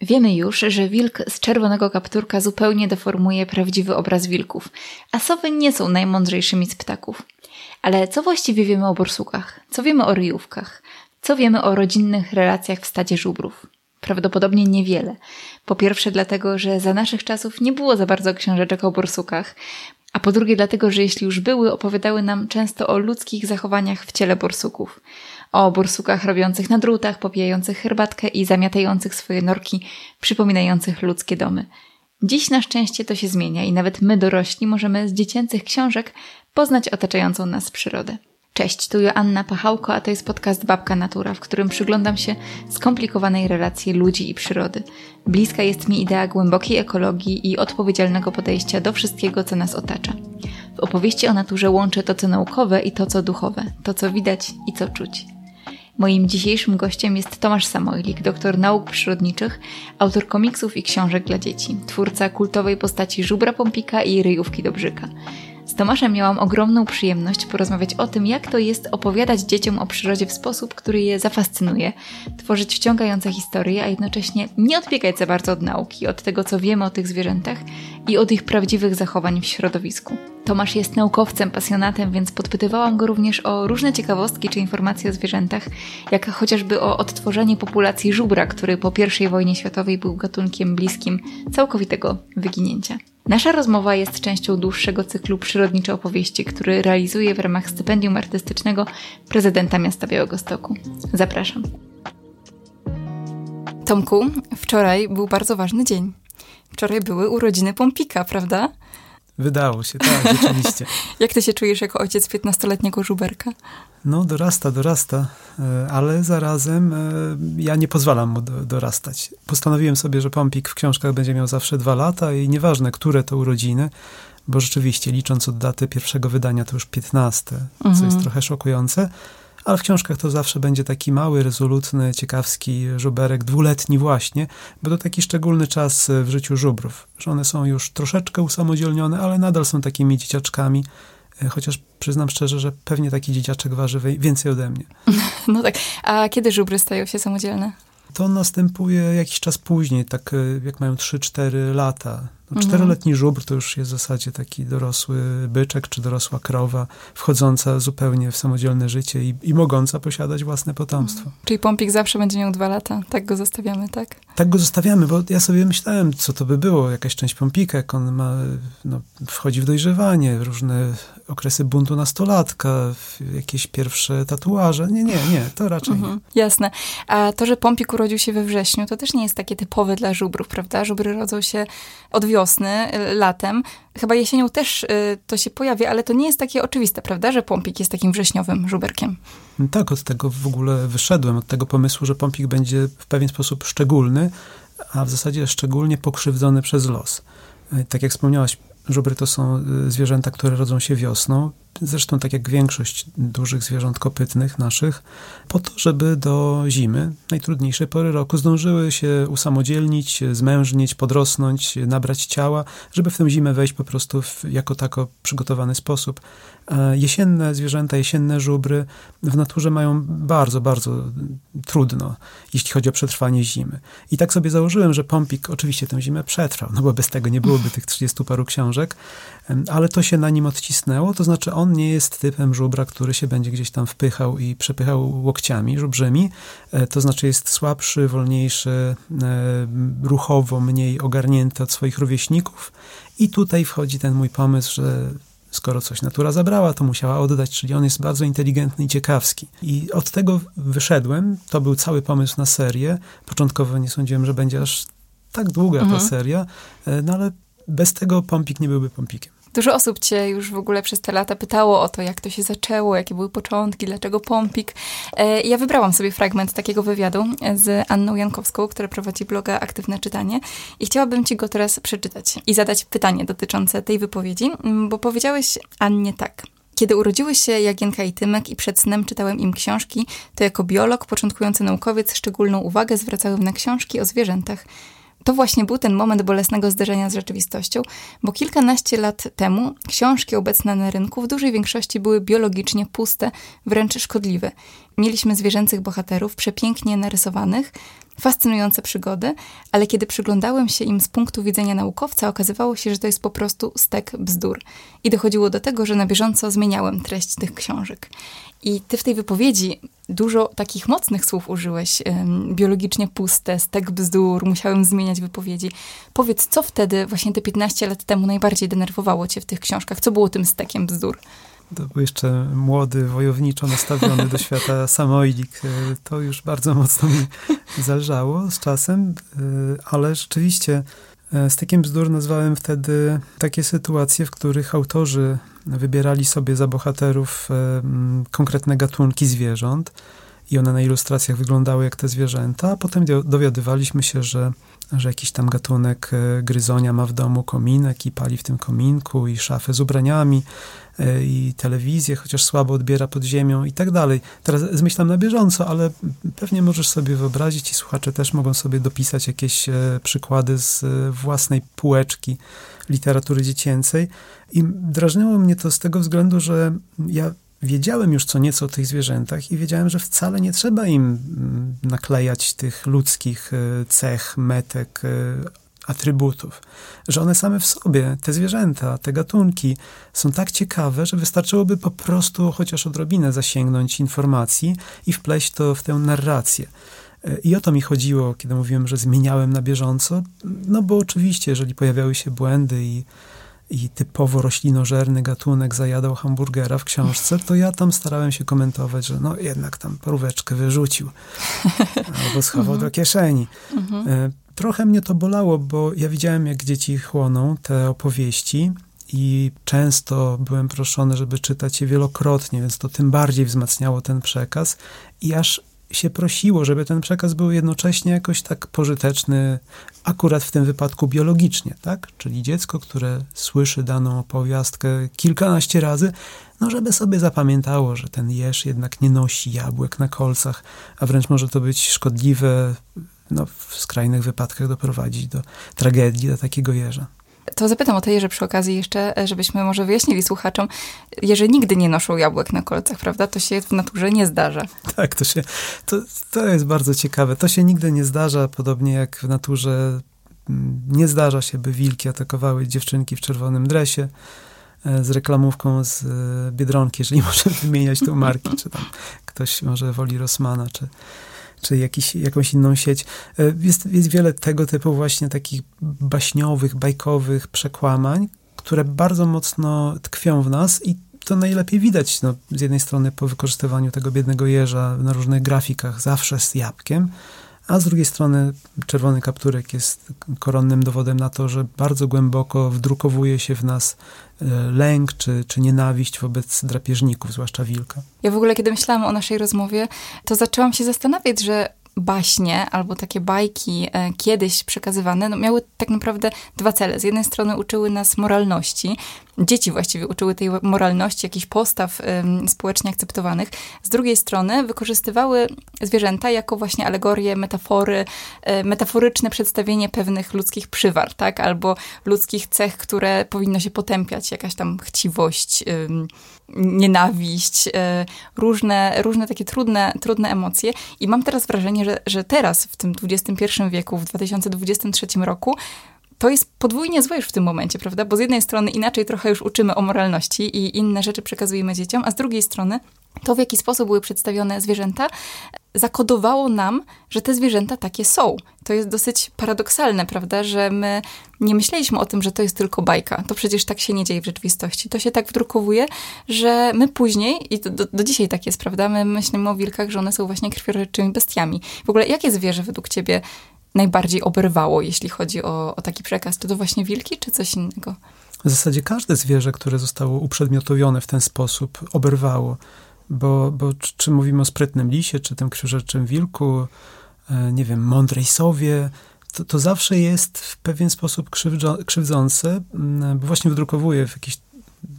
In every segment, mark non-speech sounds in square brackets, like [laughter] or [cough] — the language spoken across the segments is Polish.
Wiemy już, że wilk z czerwonego kapturka zupełnie deformuje prawdziwy obraz wilków, a sowy nie są najmądrzejszymi z ptaków. Ale co właściwie wiemy o borsukach? Co wiemy o ryjówkach? Co wiemy o rodzinnych relacjach w stadzie żubrów? Prawdopodobnie niewiele. Po pierwsze dlatego, że za naszych czasów nie było za bardzo książeczek o borsukach, a po drugie dlatego, że jeśli już były, opowiadały nam często o ludzkich zachowaniach w ciele borsuków. O borsukach robiących na drutach, popijających herbatkę i zamiatających swoje norki, przypominających ludzkie domy. Dziś na szczęście to się zmienia i nawet my dorośli możemy z dziecięcych książek poznać otaczającą nas przyrodę. Cześć, tu Joanna Pachałko, a to jest podcast Babka Natura, w którym przyglądam się skomplikowanej relacji ludzi i przyrody. Bliska jest mi idea głębokiej ekologii i odpowiedzialnego podejścia do wszystkiego, co nas otacza. W opowieści o naturze łączę to, co naukowe i to, co duchowe, to, co widać i co czuć. Moim dzisiejszym gościem jest Tomasz Samojlik, doktor nauk przyrodniczych, autor komiksów i książek dla dzieci, twórca kultowej postaci Żubra Pompika i Ryjówki Dobrzyka. Z Tomaszem miałam ogromną przyjemność porozmawiać o tym, jak to jest opowiadać dzieciom o przyrodzie w sposób, który je zafascynuje, tworzyć wciągające historie, a jednocześnie nie odbiegać za bardzo od nauki, od tego, co wiemy o tych zwierzętach i od ich prawdziwych zachowań w środowisku. Tomasz jest naukowcem, pasjonatem, więc podpytywałam go również o różne ciekawostki czy informacje o zwierzętach, jak chociażby o odtworzenie populacji żubra, który po I wojnie światowej był gatunkiem bliskim całkowitego wyginięcia. Nasza rozmowa jest częścią dłuższego cyklu Przyrodnicze Opowieści, który realizuje w ramach stypendium artystycznego prezydenta miasta Białegostoku. Zapraszam. Tomku, wczoraj był bardzo ważny dzień. Wczoraj były urodziny Pompika, prawda? Wydało się, tak, rzeczywiście. [laughs] Jak ty się czujesz jako ojciec 15-letniego żuberka? No, dorasta, dorasta, e, ale zarazem e, ja nie pozwalam mu dorastać. Postanowiłem sobie, że Pompik w książkach będzie miał zawsze dwa lata i nieważne, które to urodziny, bo rzeczywiście licząc od daty pierwszego wydania to już 15, co jest mhm. trochę szokujące, ale w książkach to zawsze będzie taki mały, rezolutny, ciekawski żuberek, dwuletni właśnie, bo to taki szczególny czas w życiu żubrów, że one są już troszeczkę usamodzielnione, ale nadal są takimi dzieciaczkami, e, chociaż przyznam szczerze, że pewnie taki dzieciaczek waży więcej ode mnie. [laughs] No tak. A kiedy żubry stają się samodzielne? To następuje jakiś czas później, tak e, jak mają 3-4 lata. No, czteroletni żubr to już jest w zasadzie taki dorosły byczek czy dorosła krowa, wchodząca zupełnie w samodzielne życie i, i mogąca posiadać własne potomstwo. Mhm. Czyli Pompik zawsze będzie miał dwa lata, tak go zostawiamy, tak? Tak go zostawiamy, bo ja sobie myślałem, co to by było, jakaś część Pompika, jak on ma, no, wchodzi w dojrzewanie, różne okresy buntu nastolatka, jakieś pierwsze tatuaże. Nie, nie, nie, to raczej mhm, nie. Jasne. A to, że Pompik urodził się we wrześniu, to też nie jest takie typowe dla żubrów, prawda? Żubry rodzą się od wiosny, y, latem. Chyba jesienią też y, to się pojawi, ale to nie jest takie oczywiste, prawda, że Pompik jest takim wrześniowym żuberkiem. Tak, od tego w ogóle wyszedłem, od tego pomysłu, że Pompik będzie w pewien sposób szczególny, a w zasadzie szczególnie pokrzywdzony przez los. Y, tak jak wspomniałaś, żubry to są zwierzęta, które rodzą się wiosną zresztą tak jak większość dużych zwierząt kopytnych naszych, po to, żeby do zimy, najtrudniejszej pory roku, zdążyły się usamodzielnić, zmężnieć, podrosnąć, nabrać ciała, żeby w tę zimę wejść po prostu w, jako tako przygotowany sposób. Jesienne zwierzęta, jesienne żubry w naturze mają bardzo, bardzo trudno, jeśli chodzi o przetrwanie zimy. I tak sobie założyłem, że Pompik oczywiście tę zimę przetrwał, no bo bez tego nie byłoby tych 30 paru książek, ale to się na nim odcisnęło, to znaczy on nie jest typem żubra, który się będzie gdzieś tam wpychał i przepychał łokciami żubrzymi, e, to znaczy jest słabszy, wolniejszy, e, ruchowo mniej ogarnięty od swoich rówieśników i tutaj wchodzi ten mój pomysł, że skoro coś natura zabrała, to musiała oddać, czyli on jest bardzo inteligentny i ciekawski. I od tego wyszedłem, to był cały pomysł na serię. Początkowo nie sądziłem, że będzie aż tak długa mhm. ta seria, e, no ale bez tego Pompik nie byłby Pompikiem. Dużo osób cię już w ogóle przez te lata pytało o to, jak to się zaczęło, jakie były początki, dlaczego Pompik. E, ja wybrałam sobie fragment takiego wywiadu z Anną Jankowską, która prowadzi bloga Aktywne Czytanie i chciałabym ci go teraz przeczytać i zadać pytanie dotyczące tej wypowiedzi, bo powiedziałeś Annie tak. Kiedy urodziły się Jagienka i Tymek i przed snem czytałem im książki, to jako biolog, początkujący naukowiec szczególną uwagę zwracałem na książki o zwierzętach. To właśnie był ten moment bolesnego zderzenia z rzeczywistością, bo kilkanaście lat temu książki obecne na rynku w dużej większości były biologicznie puste, wręcz szkodliwe. Mieliśmy zwierzęcych bohaterów, przepięknie narysowanych, fascynujące przygody, ale kiedy przyglądałem się im z punktu widzenia naukowca, okazywało się, że to jest po prostu stek bzdur. I dochodziło do tego, że na bieżąco zmieniałem treść tych książek. I ty w tej wypowiedzi dużo takich mocnych słów użyłeś. Biologicznie puste, stek bzdur, musiałem zmieniać wypowiedzi. Powiedz, co wtedy, właśnie te 15 lat temu, najbardziej denerwowało cię w tych książkach? Co było tym stekiem bzdur? To był jeszcze młody, wojowniczo nastawiony do świata [laughs] samojlik. E, to już bardzo mocno mi zależało z czasem, e, ale rzeczywiście e, Stekiem bzdur nazwałem wtedy takie sytuacje, w których autorzy wybierali sobie za bohaterów konkretne gatunki zwierząt i one na ilustracjach wyglądały jak te zwierzęta, a potem dowiadywaliśmy się, że że jakiś tam gatunek e, gryzonia ma w domu kominek i pali w tym kominku i szafę z ubraniami e, i telewizję, chociaż słabo odbiera pod ziemią i tak dalej. Teraz zmyślam na bieżąco, ale pewnie możesz sobie wyobrazić i słuchacze też mogą sobie dopisać jakieś e, przykłady z własnej półeczki literatury dziecięcej. I drażniło mnie to z tego względu, że ja wiedziałem już co nieco o tych zwierzętach i wiedziałem, że wcale nie trzeba im mm, naklejać tych ludzkich e, cech, metek, e, atrybutów. Że one same w sobie, te zwierzęta, te gatunki są tak ciekawe, że wystarczyłoby po prostu chociaż odrobinę zasięgnąć informacji i wpleść to w tę narrację. E, I o to mi chodziło, kiedy mówiłem, że zmieniałem na bieżąco, no bo oczywiście, jeżeli pojawiały się błędy i i typowo roślinożerny gatunek zajadał hamburgera w książce, to ja tam starałem się komentować, że no jednak tam poróweczkę wyrzucił [laughs] albo schował mhm. do kieszeni. Mhm. E, trochę mnie to bolało, bo ja widziałem, jak dzieci chłoną te opowieści i często byłem proszony, żeby czytać je wielokrotnie, więc to tym bardziej wzmacniało ten przekaz i aż się prosiło, żeby ten przekaz był jednocześnie jakoś tak pożyteczny, akurat w tym wypadku biologicznie, tak? Czyli dziecko, które słyszy daną opowiastkę kilkanaście razy, no żeby sobie zapamiętało, że ten jeż jednak nie nosi jabłek na kolcach, a wręcz może to być szkodliwe, no w skrajnych wypadkach doprowadzić do tragedii dla takiego jeża. To zapytam o te jeże przy okazji jeszcze, żebyśmy może wyjaśnili słuchaczom. Jeże nigdy nie noszą jabłek na kolcach, prawda? To się w naturze nie zdarza. Tak, to się, to, to jest bardzo ciekawe. To się nigdy nie zdarza, podobnie jak w naturze mm, nie zdarza się, by wilki atakowały dziewczynki w czerwonym dresie e, z reklamówką z e, Biedronki, jeżeli [laughs] możemy wymieniać tą marki, czy tam ktoś może woli Rossmana, czy, czy jakiś, jakąś inną sieć. E, jest, jest wiele tego typu właśnie takich baśniowych, bajkowych przekłamań, które bardzo mocno tkwią w nas i to najlepiej widać no, z jednej strony po wykorzystywaniu tego biednego jeża na różnych grafikach, zawsze z jabłkiem, a z drugiej strony czerwony kapturek jest koronnym dowodem na to, że bardzo głęboko wdrukowuje się w nas e, lęk czy, czy nienawiść wobec drapieżników, zwłaszcza wilka. Ja w ogóle, kiedy myślałam o naszej rozmowie, to zaczęłam się zastanawiać, że baśnie albo takie bajki e, kiedyś przekazywane no, miały tak naprawdę dwa cele. Z jednej strony uczyły nas moralności, dzieci właściwie uczyły tej moralności, jakichś postaw społecznie akceptowanych. Z drugiej strony wykorzystywały zwierzęta jako właśnie alegorie, metafory, e, metaforyczne przedstawienie pewnych ludzkich przywar, tak? Albo ludzkich cech, które powinno się potępiać, jakaś tam chciwość, nienawiść, e, różne, różne takie trudne, trudne emocje. I mam teraz wrażenie, że, że teraz, w tym XXI wieku, w 2023 roku, to jest podwójnie złe już w tym momencie, prawda? Bo z jednej strony inaczej trochę już uczymy o moralności i inne rzeczy przekazujemy dzieciom, a z drugiej strony to, w jaki sposób były przedstawione zwierzęta, zakodowało nam, że te zwierzęta takie są. To jest dosyć paradoksalne, prawda, że my nie myśleliśmy o tym, że to jest tylko bajka. To przecież tak się nie dzieje w rzeczywistości. To się tak wdrukowuje, że my później, i do, do, dzisiaj tak jest, prawda, my myślimy o wilkach, że one są właśnie krwiożerczymi bestiami. W ogóle jakie zwierzę według ciebie najbardziej oberwało, jeśli chodzi o, o taki przekaz? Czy to właśnie wilki, czy coś innego? W zasadzie każde zwierzę, które zostało uprzedmiotowione w ten sposób, oberwało. Bo, bo czy, czy mówimy o sprytnym lisie, czy tym krzyżerczym wilku, e, nie wiem, mądrej sowie, to, to zawsze jest w pewien sposób krzywdzo, krzywdzące, bo właśnie wydrukowuje w jakiś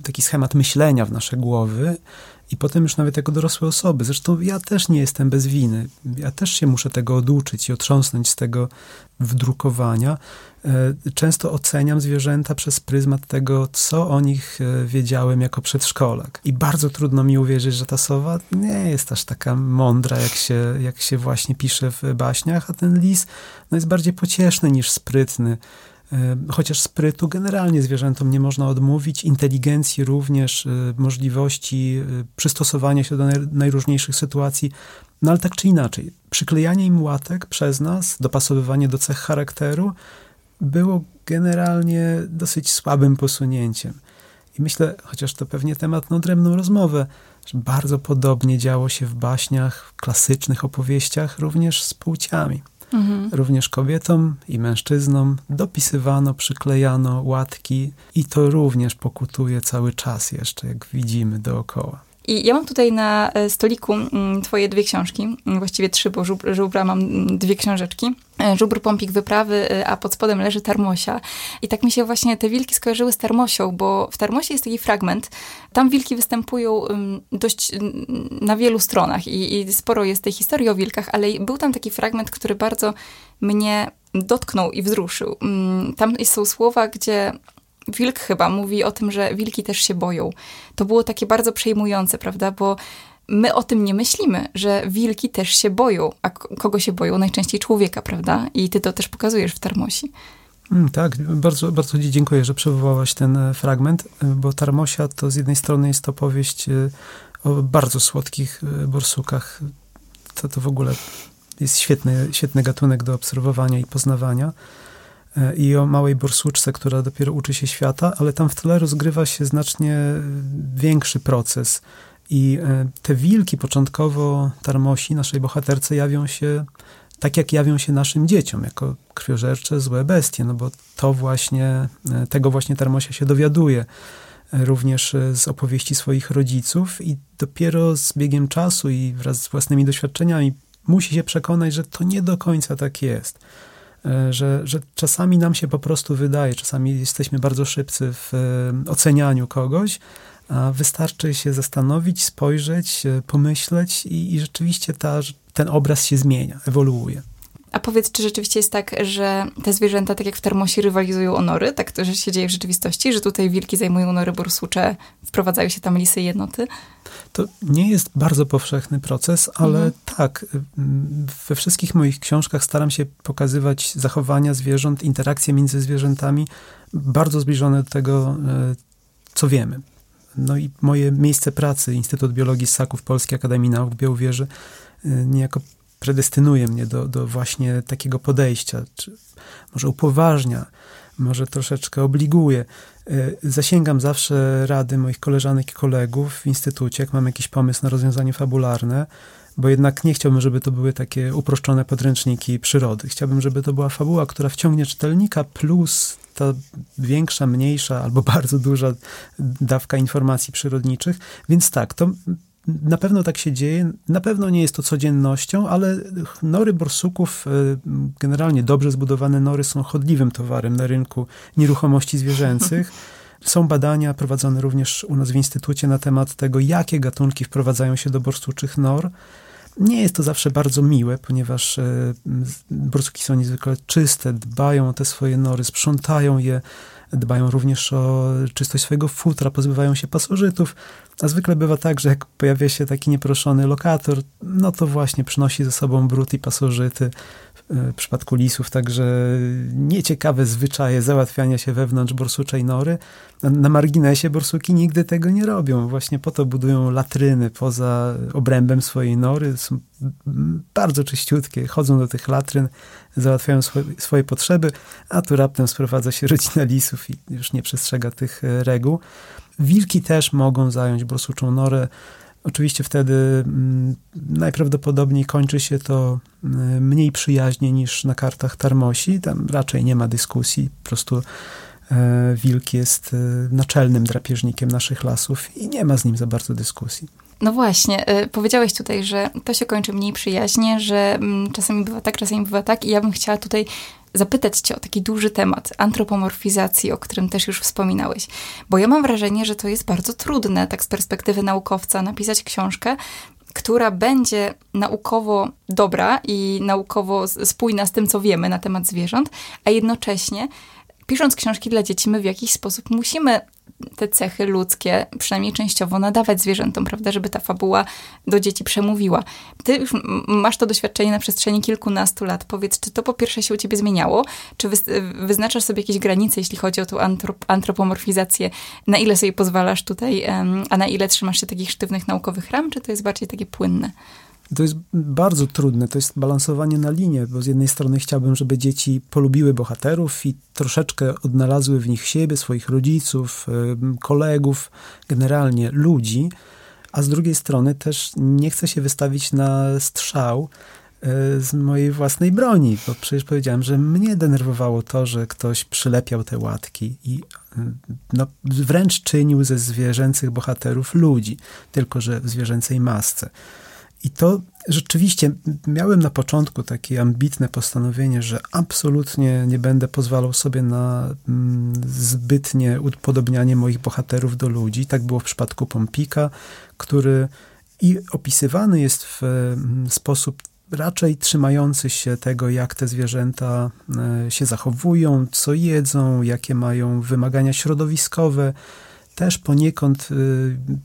taki schemat myślenia w nasze głowy I potem już nawet jako dorosłe osoby. Zresztą ja też nie jestem bez winy. Ja też się muszę tego oduczyć i otrząsnąć z tego wdrukowania. E, często oceniam zwierzęta przez pryzmat tego, co o nich e, wiedziałem jako przedszkolak. I bardzo trudno mi uwierzyć, że ta sowa nie jest aż taka mądra, jak się, jak się właśnie pisze w baśniach, a ten lis no, jest bardziej pocieszny niż sprytny. E, chociaż sprytu generalnie zwierzętom nie można odmówić, inteligencji również, możliwości przystosowania się do najróżniejszych sytuacji, no ale tak czy inaczej, przyklejanie im łatek przez nas, dopasowywanie do cech charakteru, było generalnie dosyć słabym posunięciem. I myślę, chociaż to pewnie temat na odrębną rozmowę, że bardzo podobnie działo się w baśniach, klasycznych opowieściach, również z płciami. Mhm. Również kobietom i mężczyznom dopisywano, przyklejano łatki i to również pokutuje cały czas jeszcze, jak widzimy dookoła. I ja mam tutaj na e, stoliku mm, twoje dwie książki, mm, właściwie trzy, bo żubra mam mm, dwie książeczki. E, żubr Pompik Wyprawy, e, a pod spodem leży Tarmosia. I tak mi się właśnie te wilki skojarzyły z Tarmosią, bo w Tarmosie jest taki fragment. Tam wilki występują dość na wielu stronach i, i sporo jest tej historii o wilkach, ale był tam taki fragment, który bardzo mnie dotknął i wzruszył. Tam są słowa, gdzie wilk chyba mówi o tym, że wilki też się boją. To było takie bardzo przejmujące, prawda? Bo my o tym nie myślimy, że wilki też się boją. A kogo się boją? Najczęściej człowieka, prawda? I ty to też pokazujesz w Tarmosi. Mm, tak, bardzo, bardzo Ci dziękuję, że przywołałaś ten e, fragment, e, bo Tarmosia to z jednej strony jest to powieść e, o bardzo słodkich borsukach. To, to w ogóle jest świetny, świetny gatunek do obserwowania i poznawania. E, i o małej borsuczce, która dopiero uczy się świata, ale tam w tle rozgrywa się znacznie większy proces. I e, te wilki początkowo Tarmosi, naszej bohaterce, jawią się tak, jak jawią się naszym dzieciom, jako krwiożercze, złe bestie, no bo to właśnie, e, tego właśnie Tarmosia się dowiaduje również z opowieści swoich rodziców i dopiero z biegiem czasu i wraz z własnymi doświadczeniami musi się przekonać, że to nie do końca tak jest E, że, że czasami nam się po prostu wydaje, czasami jesteśmy bardzo szybcy w e, ocenianiu kogoś, a wystarczy się zastanowić, spojrzeć, e, pomyśleć i, i rzeczywiście ta, ten obraz się zmienia, ewoluuje. A powiedz, czy rzeczywiście jest tak, że te zwierzęta, tak jak w Termosie, rywalizują o nory? Tak to, że się dzieje w rzeczywistości? Że tutaj wilki zajmują nory borsucze, wprowadzają się tam lisy i jednoty? To nie jest bardzo powszechny proces, ale mhm. tak, we wszystkich moich książkach staram się pokazywać zachowania zwierząt, interakcje między zwierzętami bardzo zbliżone do tego, e, co wiemy. No i moje miejsce pracy, Instytut Biologii Ssaków Polskiej Akademii Nauk w Białowieży, e, niejako predestynuje mnie do, do właśnie takiego podejścia, czy może upoważnia, może troszeczkę obliguje. E, zasięgam zawsze rady moich koleżanek i kolegów w instytucie, jak mam jakiś pomysł na rozwiązanie fabularne, bo jednak nie chciałbym, żeby to były takie uproszczone podręczniki przyrody. Chciałbym, żeby to była fabuła, która wciągnie czytelnika, plus ta większa, mniejsza albo [laughs] bardzo duża dawka informacji przyrodniczych. Więc tak, to na pewno tak się dzieje, na pewno nie jest to codziennością, ale nory borsuków, e, generalnie dobrze zbudowane nory są chodliwym towarem na rynku nieruchomości zwierzęcych. [laughs] Są badania prowadzone również u nas w Instytucie na temat tego, jakie gatunki wprowadzają się do borsuczych nor. Nie jest to zawsze bardzo miłe, ponieważ e, borsuki są niezwykle czyste, dbają o te swoje nory, sprzątają je, dbają również o czystość swojego futra, pozbywają się pasożytów, a zwykle bywa tak, że jak pojawia się taki nieproszony lokator, no to właśnie przynosi ze sobą brud i pasożyty, w przypadku lisów, także nieciekawe zwyczaje załatwiania się wewnątrz borsuczej nory. Na marginesie borsuki nigdy tego nie robią. Właśnie po to budują latryny poza obrębem swojej nory. Są bardzo czyściutkie, chodzą do tych latryn, załatwiają swoje, potrzeby, a tu raptem sprowadza się rodzina lisów i już nie przestrzega tych e, reguł. Wilki też mogą zająć borsuczą norę Oczywiście wtedy mm, najprawdopodobniej kończy się to mm, mniej przyjaźnie niż na kartach Tarmosi. Tam raczej nie ma dyskusji. Po prostu e, wilk jest e, naczelnym drapieżnikiem naszych lasów i nie ma z nim za bardzo dyskusji. No właśnie, y, powiedziałeś tutaj, że to się kończy mniej przyjaźnie, że mm, czasami bywa tak, czasami bywa tak i ja bym chciała tutaj zapytać Cię o taki duży temat antropomorfizacji, o którym też już wspominałeś. Bo ja mam wrażenie, że to jest bardzo trudne, tak z perspektywy naukowca, napisać książkę, która będzie naukowo dobra i naukowo spójna z tym, co wiemy na temat zwierząt, a jednocześnie pisząc książki dla dzieci, my w jakiś sposób musimy te cechy ludzkie, przynajmniej częściowo, nadawać zwierzętom, prawda, żeby ta fabuła do dzieci przemówiła. Ty już masz to doświadczenie na przestrzeni kilkunastu lat. Powiedz, czy to po pierwsze się u ciebie zmieniało? Czy wyznaczasz sobie jakieś granice, jeśli chodzi o tą antrop antropomorfizację? Na ile sobie pozwalasz tutaj, a na ile trzymasz się takich sztywnych naukowych ram, czy to jest bardziej takie płynne? To jest bardzo trudne, to jest balansowanie na linie, bo z jednej strony chciałbym, żeby dzieci polubiły bohaterów i troszeczkę odnalazły w nich siebie, swoich rodziców, kolegów, generalnie ludzi, a z drugiej strony też nie chcę się wystawić na strzał e, z mojej własnej broni, bo przecież powiedziałem, że mnie denerwowało to, że ktoś przylepiał te łatki i no, wręcz czynił ze zwierzęcych bohaterów ludzi, tylko że w zwierzęcej masce. I to rzeczywiście miałem na początku takie ambitne postanowienie, że absolutnie nie będę pozwalał sobie na zbytnie upodobnianie moich bohaterów do ludzi. Tak było w przypadku Pompika, który i opisywany jest w sposób raczej trzymający się tego, jak te zwierzęta e, się zachowują, co jedzą, jakie mają wymagania środowiskowe, też poniekąd e,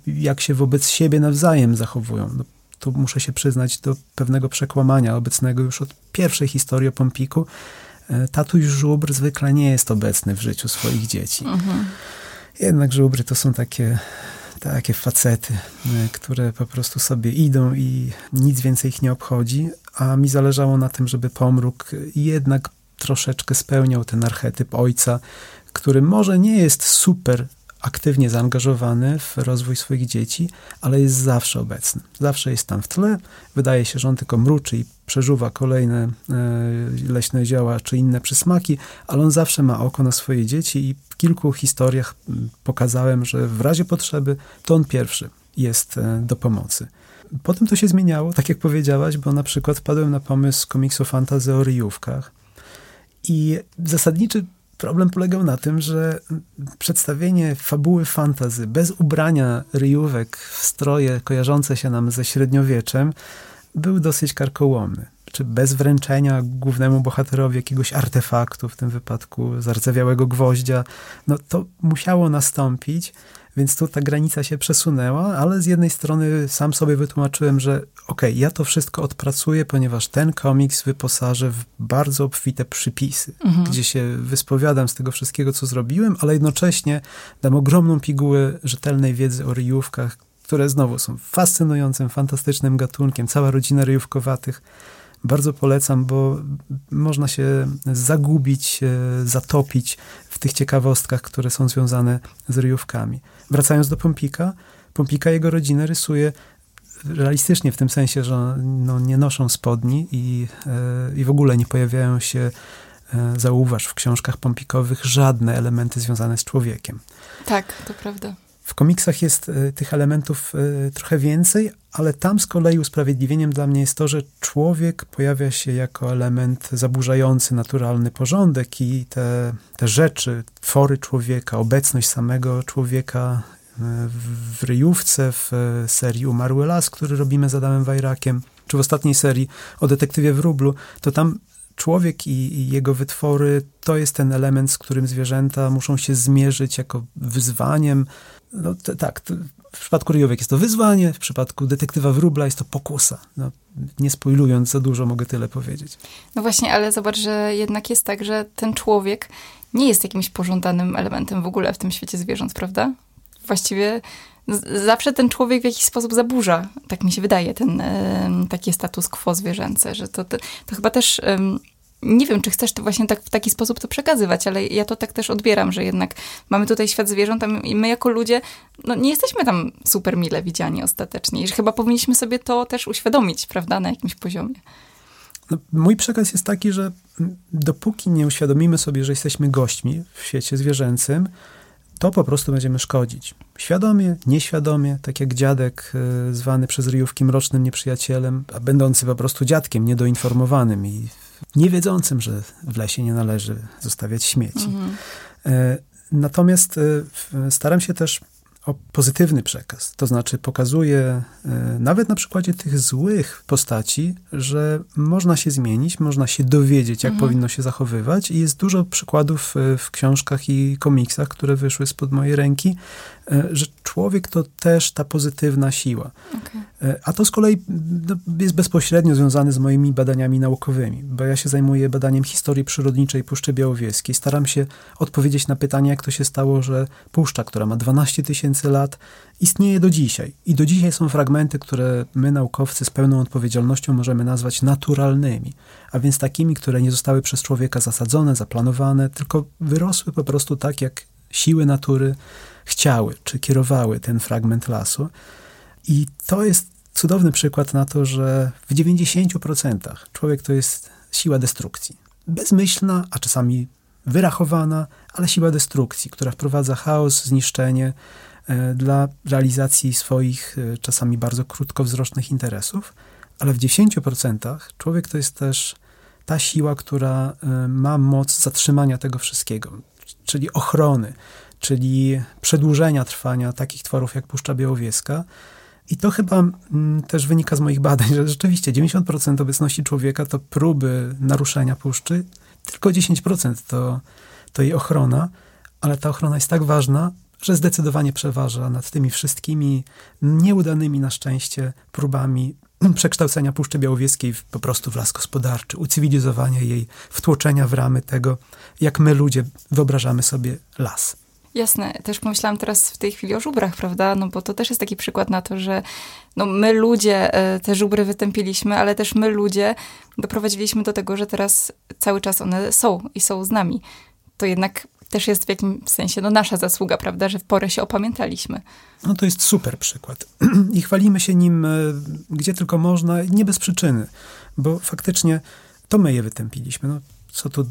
jak się wobec siebie nawzajem zachowują. No, tu muszę się przyznać do pewnego przekłamania obecnego już od pierwszej historii o Pompiku. E, tatuś żubr zwykle nie jest obecny w życiu swoich dzieci. Mhm. Jednak żubry to są takie, takie facety, e, które po prostu sobie idą i nic więcej ich nie obchodzi, a mi zależało na tym, żeby pomruk jednak troszeczkę spełniał ten archetyp ojca, który może nie jest super aktywnie zaangażowany w rozwój swoich dzieci, ale jest zawsze obecny. Zawsze jest tam w tle. Wydaje się, że on tylko mruczy i przeżuwa kolejne e, leśne zioła czy inne przysmaki, ale on zawsze ma oko na swoje dzieci i w kilku historiach pokazałem, że w razie potrzeby to on pierwszy jest e, do pomocy. Potem to się zmieniało, tak jak powiedziałaś, bo na przykład wpadłem na pomysł komiksu fantazy o ryjówkach. I zasadniczy Problem polegał na tym, że przedstawienie fabuły fantazy bez ubrania ryjówek w stroje kojarzące się nam ze średniowieczem był dosyć karkołomny. Czy bez wręczenia głównemu bohaterowi jakiegoś artefaktu, w tym wypadku zardzewiałego gwoździa, no to musiało nastąpić, więc tu ta granica się przesunęła, ale z jednej strony sam sobie wytłumaczyłem, że okej, okay, ja to wszystko odpracuję, ponieważ ten komiks wyposażę w bardzo obfite przypisy, mhm. gdzie się wyspowiadam z tego wszystkiego, co zrobiłem, ale jednocześnie dam ogromną pigułę rzetelnej wiedzy o ryjówkach, które znowu są fascynującym, fantastycznym gatunkiem. Cała rodzina ryjówkowatych bardzo polecam, bo można się zagubić, zatopić w tych ciekawostkach, które są związane z ryjówkami. Wracając do Pompika, Pompika jego rodzinę rysuje realistycznie w tym sensie, że no, nie noszą spodni i, e, i w ogóle nie pojawiają się, e, zauważ, w książkach pompikowych żadne elementy związane z człowiekiem. Tak, to prawda. W komiksach jest y, tych elementów y, trochę więcej, ale tam z kolei usprawiedliwieniem dla mnie jest to, że człowiek pojawia się jako element zaburzający naturalny porządek i te, te rzeczy, twory człowieka, obecność samego człowieka y, w ryjówce, w serii Umarły Las, który robimy z Adamem Wajrakiem, czy w ostatniej serii o detektywie Wróblu, to tam człowiek i, i, jego wytwory to jest ten element, z którym zwierzęta muszą się zmierzyć jako wyzwaniem, no tak, w przypadku ryjówek jest to wyzwanie, w przypadku detektywa wróbla jest to pokusa. No, nie spoilując za dużo, mogę tyle powiedzieć. No właśnie, ale zobacz, że jednak jest tak, że ten człowiek nie jest jakimś pożądanym elementem w ogóle w tym świecie zwierząt, prawda? Właściwie zawsze ten człowiek w jakiś sposób zaburza, tak mi się wydaje, ten taki status quo zwierzęce, że to, to, to chyba też nie wiem, czy chcesz to właśnie tak, w taki sposób to przekazywać, ale ja to tak też odbieram, że jednak mamy tutaj świat zwierząt i my jako ludzie no, nie jesteśmy tam super mile widziani ostatecznie i chyba powinniśmy sobie to też uświadomić, prawda, na jakimś poziomie. No, mój przekaz jest taki, że dopóki nie uświadomimy sobie, że jesteśmy gośćmi w świecie zwierzęcym, to po prostu będziemy szkodzić. Świadomie, nieświadomie, tak jak dziadek y, zwany przez ryjówki mrocznym nieprzyjacielem, a będący po prostu dziadkiem niedoinformowanym i niewiedzącym, że w lesie nie należy zostawiać śmieci. Mhm. E, natomiast e, staram się też o pozytywny przekaz. To znaczy pokazuje nawet na przykładzie tych złych postaci, że można się zmienić, można się dowiedzieć, jak mhm. powinno się zachowywać i jest dużo przykładów e, w książkach i komiksach, które wyszły spod mojej ręki, że człowiek to też ta pozytywna siła. Okay. A to z kolei no, jest bezpośrednio związane z moimi badaniami naukowymi, bo ja się zajmuję badaniem historii przyrodniczej Puszczy Białowieskiej. Staram się odpowiedzieć na pytanie, jak to się stało, że puszcza, która ma 12 tysięcy tysięcy lat, istnieje do dzisiaj. I do dzisiaj są fragmenty, które my, naukowcy, z pełną odpowiedzialnością możemy nazwać naturalnymi, a więc takimi, które nie zostały przez człowieka zasadzone, zaplanowane, tylko wyrosły po prostu tak, jak siły natury chciały, czy kierowały ten fragment lasu. I to jest cudowny przykład na to, że w 90% człowiek to jest siła destrukcji. Bezmyślna, a czasami wyrachowana, ale siła destrukcji, która wprowadza chaos, zniszczenie, E, dla realizacji swoich e, czasami bardzo krótkowzrocznych interesów, ale w 10% człowiek to jest też ta siła, która e, ma moc zatrzymania tego wszystkiego, czyli ochrony, czyli przedłużenia trwania takich tworów jak Puszcza Białowieska. I to chyba mm, też wynika z moich badań, że rzeczywiście 90% obecności człowieka to próby naruszenia puszczy, tylko 10% to, to jej ochrona, ale ta ochrona jest tak ważna, że zdecydowanie przeważa nad tymi wszystkimi nieudanymi na szczęście próbami [clears throat] przekształcenia Puszczy Białowieskiej w, po prostu w las gospodarczy, ucywilizowania jej, wtłoczenia w ramy tego, jak my ludzie wyobrażamy sobie las. Jasne, też pomyślałam teraz w tej chwili o żubrach, prawda? No bo to też jest taki przykład na to, że no my ludzie e, te żubry wytępiliśmy, ale też my ludzie doprowadziliśmy do tego, że teraz cały czas one są i są z nami. To jednak też jest w jakimś sensie no, nasza zasługa, prawda, że w porę się opamiętaliśmy. No to jest super przykład. [clears throat] I chwalimy się nim e, gdzie tylko można, nie bez przyczyny, bo faktycznie to my je wytępiliśmy. No, co tu,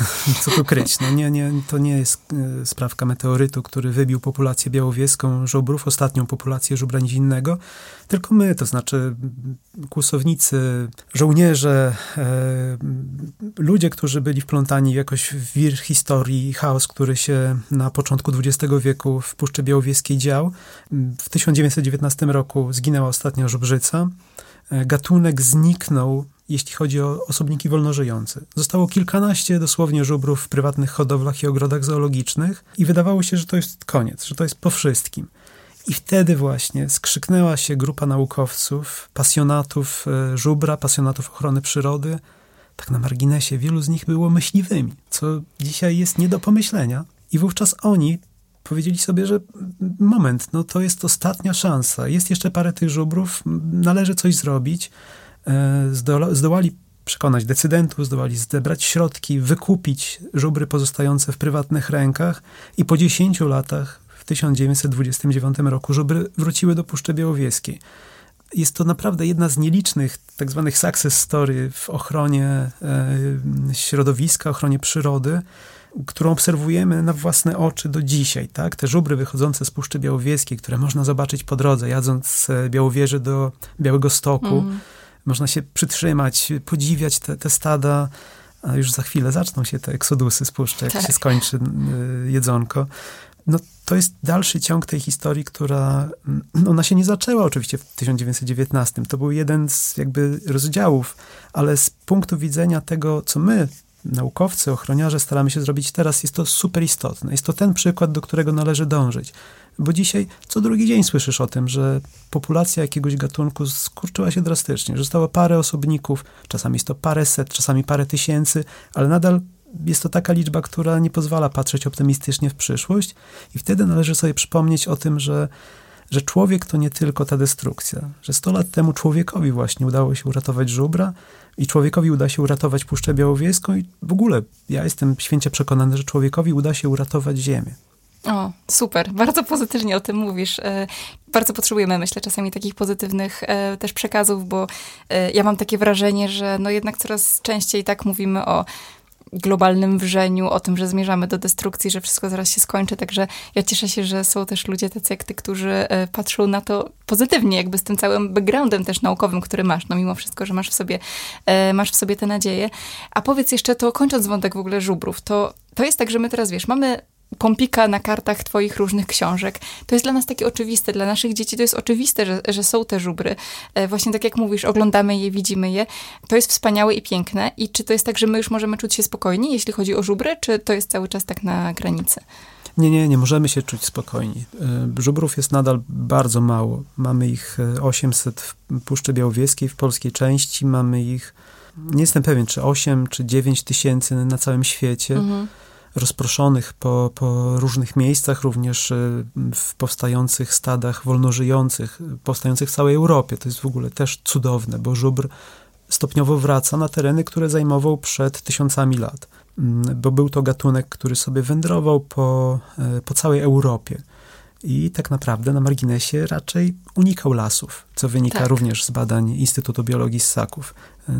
[laughs] co tu kryć? No nie, nie, to nie jest e, sprawka meteorytu, który wybił populację białowieską żubrów, ostatnią populację żubra nizinnego, tylko my, to znaczy kłusownicy, żołnierze, e, ludzie, którzy byli wplątani jakoś w wir historii, chaos, który się na początku XX wieku w Puszczy Białowieskiej dział. W 1919 roku zginęła ostatnia żubrzyca. E, gatunek zniknął jeśli chodzi o osobniki wolnożyjące. Zostało kilkanaście dosłownie żubrów w prywatnych hodowlach i ogrodach zoologicznych i wydawało się, że to jest koniec, że to jest po wszystkim. I wtedy właśnie skrzyknęła się grupa naukowców, pasjonatów e, żubra, pasjonatów ochrony przyrody. Tak na marginesie, wielu z nich było myśliwymi, co dzisiaj jest nie do pomyślenia. I wówczas oni powiedzieli sobie, że moment, no to jest ostatnia szansa. Jest jeszcze parę tych żubrów, należy coś zrobić. E, zdołali przekonać decydentów, zdołali zebrać środki, wykupić żubry pozostające w prywatnych rękach i po 10 latach, w 1929 roku, żubry wróciły do Puszczy Białowieskiej. Jest to naprawdę jedna z nielicznych tak zwanych success story w ochronie e, środowiska, ochronie przyrody, którą obserwujemy na własne oczy do dzisiaj. Tak? Te żubry wychodzące z Puszczy Białowieskiej, które można zobaczyć po drodze, jadąc z Białowieży do Białego Stoku, mm można się przytrzymać, podziwiać te, te stada, a już za chwilę zaczną się te eksodusy, spuszcze, jak tak. się skończy y, jedzonko. No, to jest dalszy ciąg tej historii, która, no, [clears throat] ona się nie zaczęła oczywiście w 1919. To był jeden z jakby rozdziałów, ale z punktu widzenia tego, co my, naukowcy, ochroniarze, staramy się zrobić teraz, jest to super istotne. Jest to ten przykład, do którego należy dążyć. Bo dzisiaj co drugi dzień słyszysz o tym, że populacja jakiegoś gatunku skurczyła się drastycznie, że zostało parę osobników, czasami jest to parę set, czasami parę tysięcy, ale nadal jest to taka liczba, która nie pozwala patrzeć optymistycznie w przyszłość i wtedy należy sobie przypomnieć o tym, że że człowiek to nie tylko ta destrukcja, że 100 lat temu człowiekowi właśnie udało się uratować żubra i człowiekowi uda się uratować Puszczę Białowieską i w ogóle ja jestem święcie przekonany, że człowiekowi uda się uratować Ziemię. O, super. Bardzo pozytywnie o tym mówisz. E, bardzo potrzebujemy, myślę, czasami takich pozytywnych e, też przekazów, bo e, ja mam takie wrażenie, że no jednak coraz częściej tak mówimy o globalnym wrzeniu, o tym, że zmierzamy do destrukcji, że wszystko zaraz się skończy. Także ja cieszę się, że są też ludzie tacy jak ty, którzy patrzą na to pozytywnie, jakby z tym całym backgroundem też naukowym, który masz, no mimo wszystko, że masz w sobie, masz w sobie te nadzieje. A powiedz jeszcze to, kończąc wątek w ogóle żubrów, to, to jest tak, że my teraz, wiesz, mamy pompika na kartach twoich różnych książek. To jest dla nas takie oczywiste, dla naszych dzieci to jest oczywiste, że, że są te żubry. E, właśnie tak jak mówisz, oglądamy je, widzimy je. To jest wspaniałe i piękne. I czy to jest tak, że my już możemy czuć się spokojni, jeśli chodzi o żubry, czy to jest cały czas tak na granicy? Nie, nie, nie możemy się czuć spokojni. E, żubrów jest nadal bardzo mało. Mamy ich 800 e, w Puszczy Białowieskiej, w polskiej części. Mamy ich, nie jestem pewien, czy 8, czy 9 tysięcy na całym świecie. Mhm rozproszonych po, po różnych miejscach, również y, w powstających stadach wolnożyjących, powstających w całej Europie. To jest w ogóle też cudowne, bo żubr stopniowo wraca na tereny, które zajmował przed tysiącami lat, mm, bo był to gatunek, który sobie wędrował po, e, po całej Europie i tak naprawdę na marginesie raczej unikał lasów, co wynika tak. również z badań Instytutu Biologii Ssaków.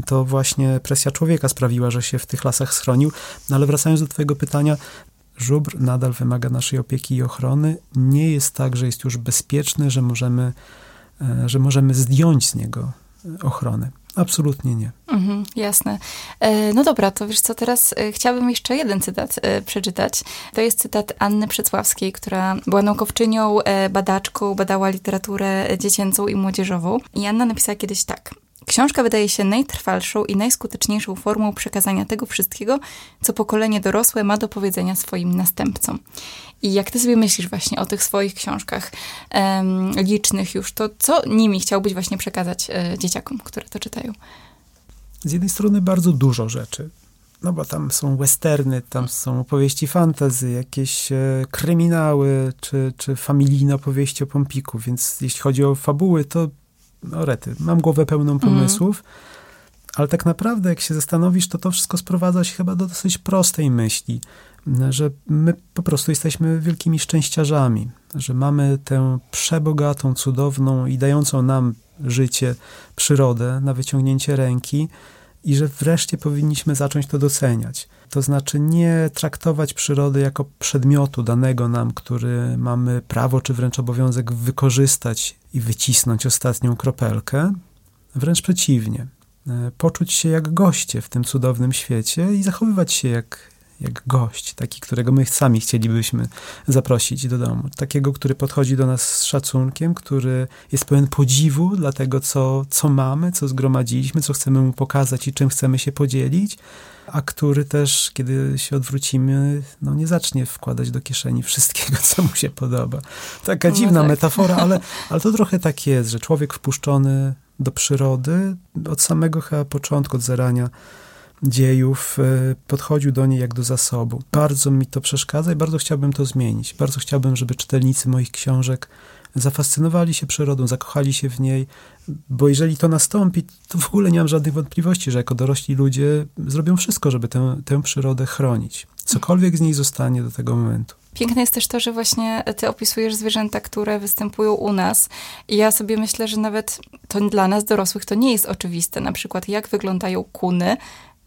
To właśnie presja człowieka sprawiła, że się w tych lasach schronił. No ale wracając do Twojego pytania, żubr nadal wymaga naszej opieki i ochrony. Nie jest tak, że jest już bezpieczny, że możemy, e, że możemy zdjąć z niego ochronę. Absolutnie nie. Mhm, jasne. E, no dobra, to wiesz co, teraz e, chciałabym jeszcze jeden cytat e, przeczytać. To jest cytat Anny Przecławskiej, która była naukowczynią, badaczką, badała literaturę dziecięcą i młodzieżową. I Anna napisała kiedyś tak. Książka wydaje się najtrwalszą i najskuteczniejszą formą przekazania tego wszystkiego, co pokolenie dorosłe ma do powiedzenia swoim następcom. I jak ty sobie myślisz właśnie o tych swoich książkach um, licznych już, to co nimi chciałbyś właśnie przekazać e, dzieciakom, które to czytają? Z jednej strony bardzo dużo rzeczy. No bo tam są westerny, tam są opowieści fantazy, jakieś e, kryminały, czy, czy familijne opowieści o Pompiku, więc jeśli chodzi o fabuły, to no rety, mam głowę pełną mhm. pomysłów, mm. ale tak naprawdę jak się zastanowisz, to to wszystko sprowadza się chyba do dosyć prostej myśli, że my po prostu jesteśmy wielkimi szczęściarzami, że mamy tę przebogatą, cudowną i dającą nam życie przyrodę na wyciągnięcie ręki i że wreszcie powinniśmy zacząć to doceniać. To znaczy nie traktować przyrody jako przedmiotu danego nam, który mamy prawo czy wręcz obowiązek wykorzystać i wycisnąć ostatnią kropelkę. Wręcz przeciwnie. E, poczuć się jak goście w tym cudownym świecie i zachowywać się jak, jak gość, taki, którego my sami chcielibyśmy zaprosić do domu. Takiego, który podchodzi do nas z szacunkiem, który jest pełen podziwu dla tego, co, co mamy, co zgromadziliśmy, co chcemy mu pokazać i czym chcemy się podzielić, a który też, kiedy się odwrócimy, no nie zacznie wkładać do kieszeni wszystkiego, co mu się podoba. Taka no dziwna tak. metafora, ale, [laughs] ale to trochę tak jest, że człowiek wpuszczony do przyrody od samego chyba początku, od zarania dziejów, e, podchodził do niej jak do zasobu. Bardzo mi to przeszkadza i bardzo chciałbym to zmienić. Bardzo chciałbym, żeby czytelnicy moich książek zafascynowali się przyrodą, zakochali się w niej, bo jeżeli to nastąpi, to w ogóle nie mam żadnych wątpliwości, że jako dorośli ludzie zrobią wszystko, żeby tę, tę przyrodę chronić. Cokolwiek z niej zostanie do tego momentu. Piękne jest też to, że właśnie ty opisujesz zwierzęta, które występują u nas. I ja sobie myślę, że nawet to dla nas dorosłych to nie jest oczywiste. Na przykład jak wyglądają kuny,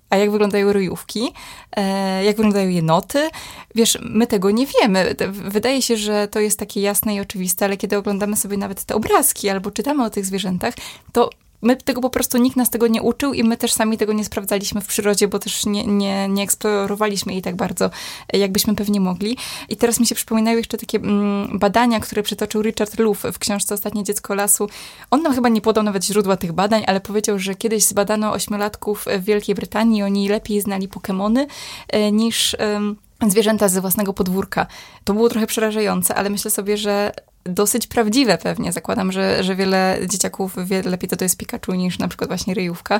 a jak wyglądają ryjówki, e, jak wyglądają jenoty. Wiesz, my tego nie wiemy. Wydaje się, że to jest takie jasne i oczywiste, ale kiedy oglądamy sobie nawet te obrazki albo czytamy o tych zwierzętach, to my tego po prostu nikt nas tego nie uczył i my też sami tego nie sprawdzaliśmy w przyrodzie, bo też nie, nie, nie eksplorowaliśmy jej tak bardzo, jakbyśmy pewnie mogli. I teraz mi się przypominają jeszcze takie mm, badania, które przytoczył Richard Luff w książce Ostatnie dziecko lasu. On nam chyba nie podał nawet źródła tych badań, ale powiedział, że kiedyś zbadano ośmiolatków w Wielkiej Brytanii oni lepiej znali Pokémony e, niż zwierzęta ze własnego podwórka. To było trochę przerażające, ale myślę sobie, że dosyć prawdziwe pewnie. Zakładam, że, że wiele dzieciaków wie lepiej to to jest Pikachu niż na przykład właśnie ryjówka.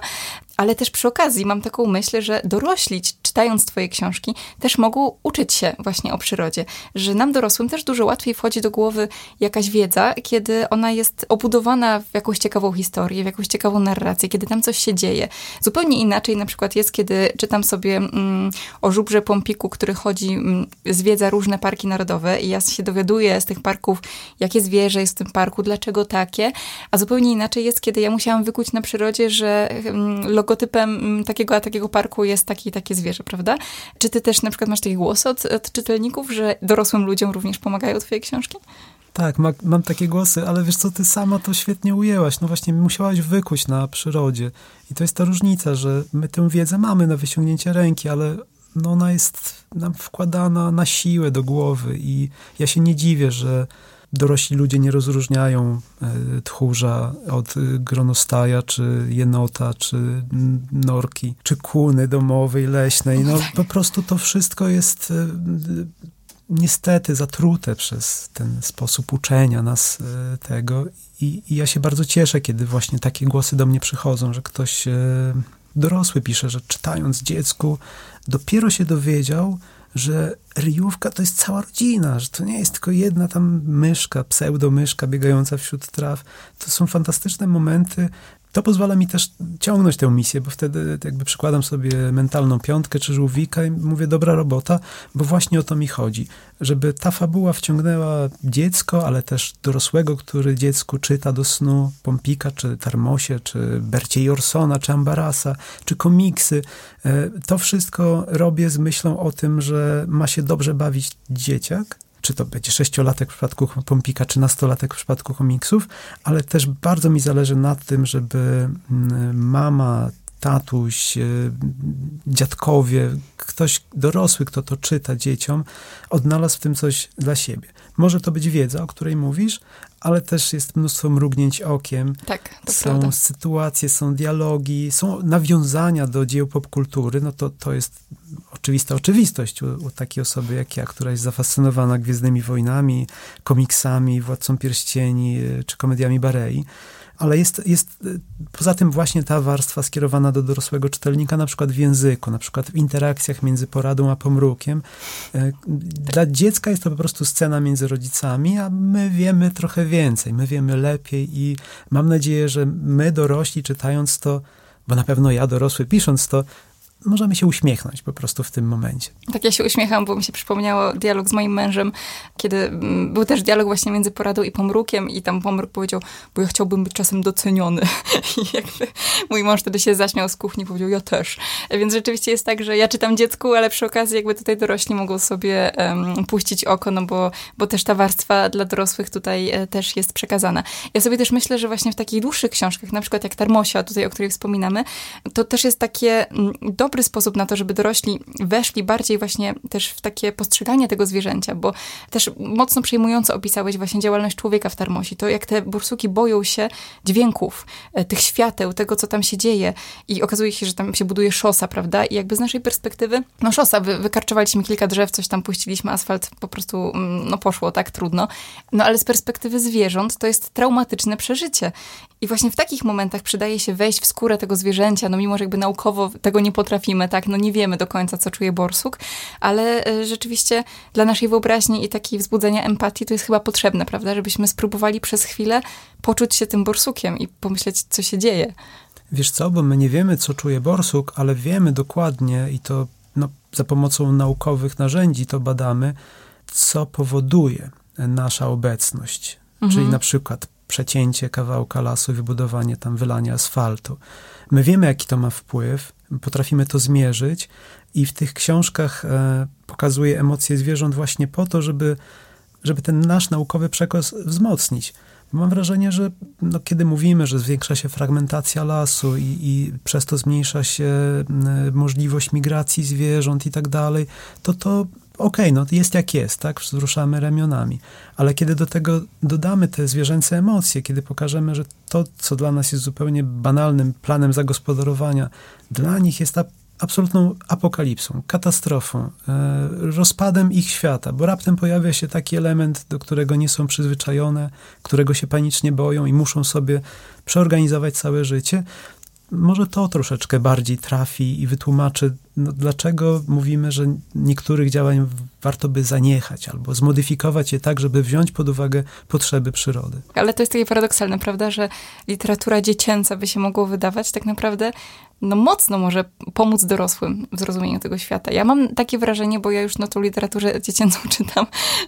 Ale też przy okazji mam taką myśl, że dorośli, czytając twoje książki, też mogą uczyć się właśnie o przyrodzie. Że nam dorosłym też dużo łatwiej wchodzi do głowy jakaś wiedza, kiedy ona jest obudowana w jakąś ciekawą historię, w jakąś ciekawą narrację, kiedy tam coś się dzieje. Zupełnie inaczej na przykład jest, kiedy czytam sobie mm, o żubrze Pompiku, który chodzi, mm, zwiedza różne parki narodowe i ja się dowiaduję z tych parków, jakie zwierzę jest w tym parku, dlaczego takie, a zupełnie inaczej jest, kiedy ja musiałam wykuć na przyrodzie, że mm, logotypem mm, takiego a takiego parku jest taki takie zwierzę. prawda? Czy ty też na przykład masz takie głosy od, od czytelników, że dorosłym ludziom również pomagają twoje książki? Tak, ma, mam takie głosy, ale wiesz co, ty sama to świetnie ujęłaś. No właśnie, musiałaś wykuć na przyrodzie. I to jest ta różnica, że my tę wiedzę mamy na wyciągnięcie ręki, ale no ona jest nam wkładana na siłę do głowy i ja się nie dziwię, że dorośli ludzie nie rozróżniają e, tchórza od gronostaja, czy jenota, czy norki, czy kłuny domowej, leśnej. No po prostu to wszystko jest e, niestety zatrute przez ten sposób uczenia nas e, tego. I, I, ja się bardzo cieszę, kiedy właśnie takie głosy do mnie przychodzą, że ktoś dorosły pisze, że czytając dziecku dopiero się dowiedział, że ryjówka to jest cała rodzina, że to nie jest tylko jedna tam myszka, pseudomyszka biegająca wśród traw. To są fantastyczne momenty to pozwala mi też ciągnąć tę misję, bo wtedy jakby przykładam sobie mentalną piątkę czy żółwika i mówię, dobra robota, bo właśnie o to mi chodzi. Żeby ta fabuła wciągnęła dziecko, ale też dorosłego, który dziecku czyta do snu Pompika, czy Tarmosie, czy Bercie Jorsona, czy Ambarasa, czy komiksy. E, to wszystko robię z myślą o tym, że ma się dobrze bawić dzieciak, czy to będzie sześciolatek w przypadku Pompika, czy nastolatek w przypadku komiksów, ale też bardzo mi zależy na tym, żeby mm, mama, tatuś, e, dziadkowie, ktoś dorosły, kto to czyta dzieciom, odnalazł w tym coś dla siebie. Może to być wiedza, o której mówisz, ale też jest mnóstwo mrugnięć okiem. Tak, to Są prawda. sytuacje, są dialogi, są nawiązania do dzieł popkultury. No to, to jest oczywista oczywistość u, u takiej osoby jak ja, która jest zafascynowana Gwiezdnymi Wojnami, komiksami, Władcą Pierścieni e, czy komediami Barei ale jest, jest poza tym właśnie ta warstwa skierowana do dorosłego czytelnika, na przykład w języku, na przykład w interakcjach między poradą a pomrukiem. Y, dla dziecka jest to po prostu scena między rodzicami, a my wiemy trochę więcej, my wiemy lepiej i mam nadzieję, że my dorośli czytając to, bo na pewno ja dorosły pisząc to, możemy się uśmiechnąć po prostu w tym momencie. Tak, ja się uśmiecham, bo mi się przypomniało dialog z moim mężem, kiedy mm, był też dialog właśnie między poradą i pomrukiem i tam pomruk powiedział, bo ja chciałbym być czasem doceniony. [laughs] I jakby mój mąż wtedy się zaśmiał z kuchni powiedział, ja też. Więc rzeczywiście jest tak, że ja czytam dziecku, ale przy okazji jakby tutaj dorośli mogą sobie um, puścić oko, no bo, bo też ta warstwa dla dorosłych tutaj e, też jest przekazana. Ja sobie też myślę, że właśnie w takich dłuższych książkach, na przykład jak Tarmosia, tutaj o której wspominamy, to też jest takie mm, dobry sposób na to, żeby dorośli weszli bardziej właśnie też w takie postrzeganie tego zwierzęcia, bo też mocno przejmująco opisałeś właśnie działalność człowieka w Tarmosi. To jak te bursuki boją się dźwięków, e, tych świateł, tego, co tam się dzieje i okazuje się, że tam się buduje szosa, prawda? I jakby z naszej perspektywy, no szosa, wy, wykarczowaliśmy kilka drzew, coś tam puściliśmy, asfalt po prostu, mm, no poszło, tak, trudno. No ale z perspektywy zwierząt to jest traumatyczne przeżycie. I właśnie w takich momentach przydaje się wejść w skórę tego zwierzęcia, no mimo, że jakby naukowo tego nie potrafimy, tak, no nie wiemy do końca, co czuje borsuk, ale e, rzeczywiście dla naszej wyobraźni i takiej wzbudzenia empatii to jest chyba potrzebne, prawda, żebyśmy spróbowali przez chwilę poczuć się tym borsukiem i pomyśleć, co się dzieje. Wiesz co, bo my nie wiemy, co czuje borsuk, ale wiemy dokładnie i to no, za pomocą naukowych narzędzi to badamy, co powoduje nasza obecność. Mhm. Czyli na przykład przecięcie kawałka lasu wybudowanie tam, wylanie asfaltu. My wiemy, jaki to ma wpływ, potrafimy to zmierzyć i w tych książkach e, pokazuje emocje zwierząt właśnie po to, żeby, żeby ten nasz naukowy przekaz wzmocnić. Mam wrażenie, że no, kiedy mówimy, że zwiększa się fragmentacja lasu i, i przez to zmniejsza się możliwość migracji zwierząt i tak dalej, to to okej, okay, no jest jak jest, tak, wzruszamy ramionami. Ale kiedy do tego dodamy te zwierzęce emocje, kiedy pokażemy, że to, co dla nas jest zupełnie banalnym planem zagospodarowania, dla nich jest absolutną apokalipsą, katastrofą, e, rozpadem ich świata, bo raptem pojawia się taki element, do którego nie są przyzwyczajone, którego się panicznie boją i muszą sobie przeorganizować całe życie, może to troszeczkę bardziej trafi i wytłumaczy, no, dlaczego mówimy, że niektórych działań warto by zaniechać albo zmodyfikować je tak, żeby wziąć pod uwagę potrzeby przyrody. Ale to jest takie paradoksalne, prawda, że literatura dziecięca by się mogło wydawać tak naprawdę no mocno może pomóc dorosłym w zrozumieniu tego świata. Ja mam takie wrażenie, bo ja już no tą literaturę dziecięcą [laughs] czytam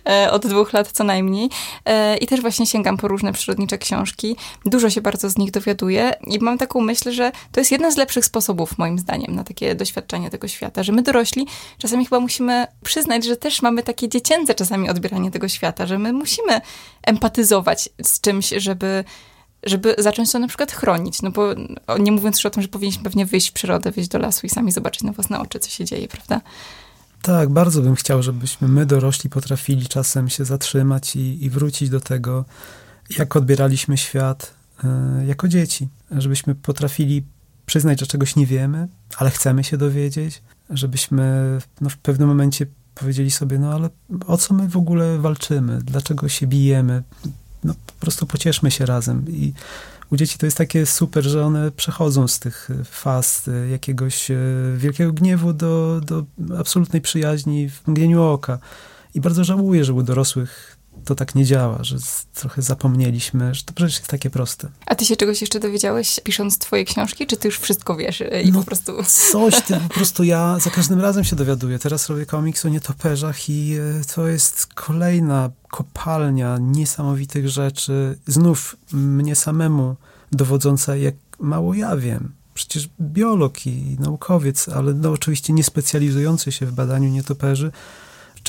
e, od dwóch lat co najmniej e, i też właśnie sięgam po różne przyrodnicze książki. Dużo się bardzo z nich dowiaduję i mam taką myśl, że to jest jeden z lepszych sposobów moim zdaniem na takie doświadczenie tego świata, że my dorośli czasami chyba musimy przyznać, że też mamy takie dziecięce czasami odbieranie tego świata, że my musimy empatyzować z czymś, żeby żeby zacząć to na przykład chronić. No bo nie mówiąc już o tym, że powinniśmy pewnie wyjść w przyrodę, wyjść do lasu i sami zobaczyć na własne oczy, co się dzieje, prawda? Tak, bardzo bym chciał, żebyśmy my dorośli potrafili czasem się zatrzymać i, i wrócić do tego, jak odbieraliśmy świat y, jako dzieci. Żebyśmy potrafili przyznać, że czegoś nie wiemy, ale chcemy się dowiedzieć, żebyśmy no, w pewnym momencie powiedzieli sobie, no ale o co my w ogóle walczymy? Dlaczego się bijemy? No, po prostu pocieszmy się razem. I u dzieci to jest takie super, że one przechodzą z tych faz e, jakiegoś e, wielkiego gniewu do, do absolutnej przyjaźni w mgnieniu oka. I bardzo żałuję, że u dorosłych to tak nie działa, że trochę zapomnieliśmy, że to przecież jest takie proste. A ty się czegoś jeszcze dowiedziałeś pisząc twoje książki, czy ty już wszystko wiesz i no, po prostu... Coś, ty, [laughs] po prostu ja za każdym razem się dowiaduję. Teraz robię komiks o nietoperzach i e, to jest kolejna kopalnia niesamowitych rzeczy. Znów mnie samemu dowodząca, jak mało ja wiem. Przecież biolog i naukowiec, ale no oczywiście nie specjalizujący się w badaniu nietoperzy,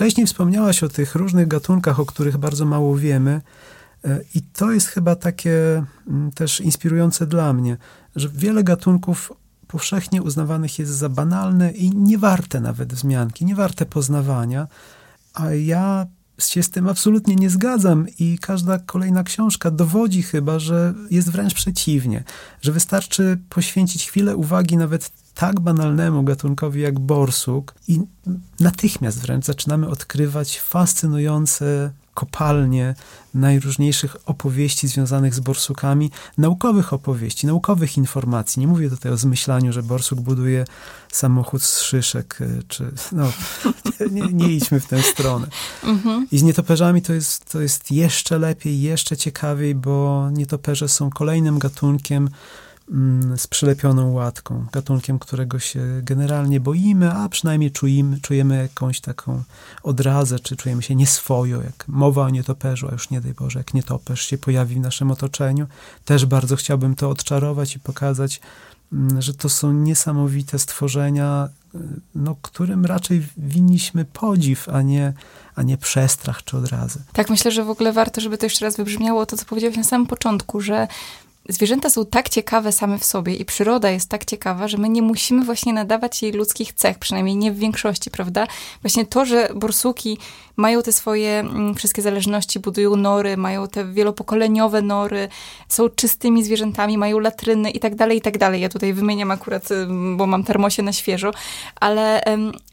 Wcześniej wspomniałaś o tych różnych gatunkach, o których bardzo mało wiemy, e, i to jest chyba takie mm, też inspirujące dla mnie, że wiele gatunków powszechnie uznawanych jest za banalne i niewarte nawet wzmianki, niewarte poznawania, a ja się z tym absolutnie nie zgadzam i każda kolejna książka dowodzi chyba, że jest wręcz przeciwnie, że wystarczy poświęcić chwilę uwagi nawet tak banalnemu gatunkowi jak borsuk i natychmiast wręcz zaczynamy odkrywać fascynujące kopalnie najróżniejszych opowieści związanych z borsukami, naukowych opowieści, naukowych informacji. Nie mówię tutaj o zmyślaniu, że borsuk buduje samochód z szyszek, e, czy no, [laughs] nie, nie idźmy w tę stronę. Mhm. I z nietoperzami to jest, to jest jeszcze lepiej, jeszcze ciekawiej, bo nietoperze są kolejnym gatunkiem, z przylepioną łatką, gatunkiem, którego się generalnie boimy, a przynajmniej czujemy, czujemy jakąś taką odrazę, czy czujemy się nieswojo, jak mowa o nietoperzu, a już nie daj Boże, jak nietoperz się pojawi w naszym otoczeniu. Też bardzo chciałbym to odczarować i pokazać, mm, że to są niesamowite stworzenia, y, no, którym raczej winniśmy podziw, a nie, a nie przestrach czy odrazę. Tak, myślę, że w ogóle warto, żeby to jeszcze raz wybrzmiało to, co powiedziałeś na samym początku, że zwierzęta są tak ciekawe same w sobie i przyroda jest tak ciekawa, że my nie musimy właśnie nadawać jej ludzkich cech, przynajmniej nie w większości, prawda? Właśnie to, że borsuki mają te swoje mm, wszystkie zależności, budują nory, mają te wielopokoleniowe nory, są czystymi zwierzętami, mają latryny i tak dalej, i tak dalej. Ja tutaj wymieniam akurat, bo mam termosie na świeżo, ale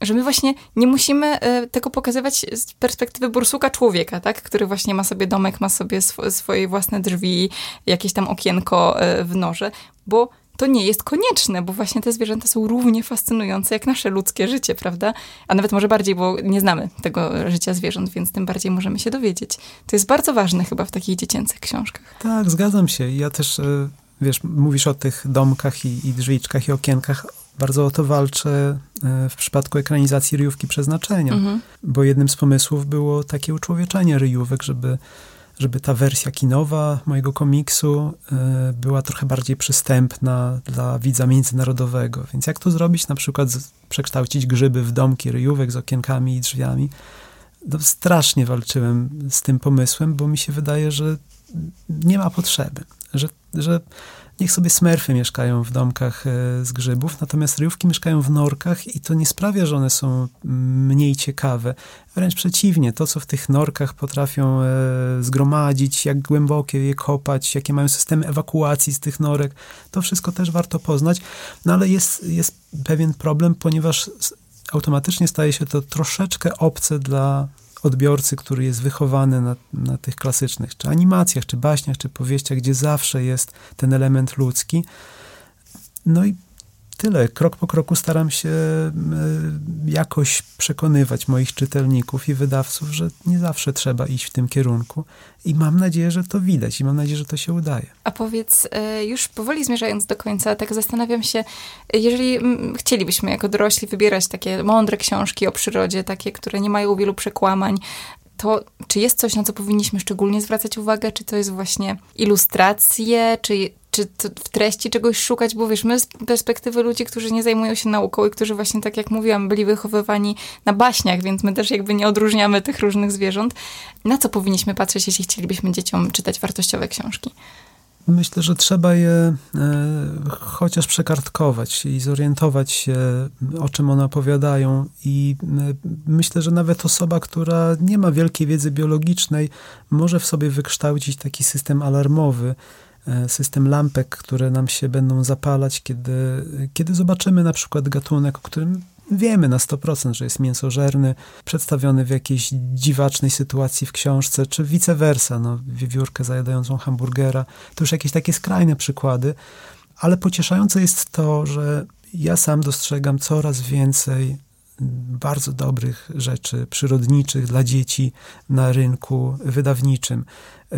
że my właśnie nie musimy e, tego pokazywać z perspektywy borsuka człowieka, tak? Który właśnie ma sobie domek, ma sobie sw swoje własne drzwi, jakieś tam okienko e, w norze, bo to nie jest konieczne, bo właśnie te zwierzęta są równie fascynujące jak nasze ludzkie życie, prawda? A nawet może bardziej, bo nie znamy tego życia zwierząt, więc tym bardziej możemy się dowiedzieć. To jest bardzo ważne chyba w takich dziecięcych książkach. Tak, zgadzam się. Ja też, e, wiesz, mówisz o tych domkach i, i drzwiczkach i okienkach. Bardzo o to walczę e, w przypadku ekranizacji ryjówki przeznaczenia, mhm. bo jednym z pomysłów było takie uczłowieczenie ryjówek, żeby żeby ta wersja kinowa mojego komiksu e, była trochę bardziej przystępna dla widza międzynarodowego. Więc jak to zrobić? Na przykład przekształcić grzyby w domki ryjówek z okienkami i drzwiami. No, strasznie walczyłem z tym pomysłem, bo mi się wydaje, że nie ma potrzeby, że, że Niech sobie smerfy mieszkają w domkach e, z grzybów, natomiast ryjówki mieszkają w norkach i to nie sprawia, że one są mniej ciekawe. Wręcz przeciwnie, to co w tych norkach potrafią e, zgromadzić, jak głębokie je kopać, jakie mają systemy ewakuacji z tych norek, to wszystko też warto poznać. No ale jest, jest pewien problem, ponieważ automatycznie staje się to troszeczkę obce dla odbiorcy, który jest wychowany na, na tych klasycznych, czy animacjach, czy baśniach, czy powieściach, gdzie zawsze jest ten element ludzki. No i tyle. Krok po kroku staram się jakoś przekonywać moich czytelników i wydawców, że nie zawsze trzeba iść w tym kierunku. I mam nadzieję, że to widać i mam nadzieję, że to się udaje. A powiedz, e, już powoli zmierzając do końca, tak zastanawiam się, jeżeli chcielibyśmy jako dorośli wybierać takie mądre książki o przyrodzie, takie, które nie mają wielu przekłamań, to czy jest coś, na co powinniśmy szczególnie zwracać uwagę? Czy to jest właśnie ilustracje, czy czy w treści czegoś szukać, bo wiesz, my z perspektywy ludzi, którzy nie zajmują się nauką i którzy właśnie, tak jak mówiłam, byli wychowywani na baśniach, więc my też jakby nie odróżniamy tych różnych zwierząt. Na co powinniśmy patrzeć, jeśli chcielibyśmy dzieciom czytać wartościowe książki? Myślę, że trzeba je e, chociaż przekartkować i zorientować się, o czym one opowiadają. I e, myślę, że nawet osoba, która nie ma wielkiej wiedzy biologicznej, może w sobie wykształcić taki system alarmowy, system lampek, które nam się będą zapalać, kiedy, kiedy zobaczymy na przykład gatunek, o którym wiemy na 100%, że jest mięsożerny, przedstawiony w jakiejś dziwacznej sytuacji w książce, czy vice versa, no, wiewiórkę zajadającą hamburgera. To już jakieś takie skrajne przykłady, ale pocieszające jest to, że ja sam dostrzegam coraz więcej bardzo dobrych rzeczy przyrodniczych dla dzieci na rynku wydawniczym.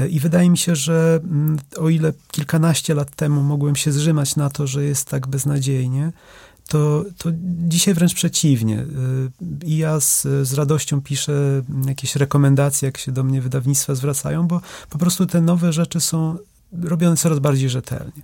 I wydaje mi się, że mm, o ile kilkanaście lat temu mogłem się zrzymać na to, że jest tak beznadziejnie, to, to dzisiaj wręcz przeciwnie. Y, I ja z, z radością piszę jakieś rekomendacje, jak się do mnie wydawnictwa zwracają, bo po prostu te nowe rzeczy są robione coraz bardziej rzetelnie.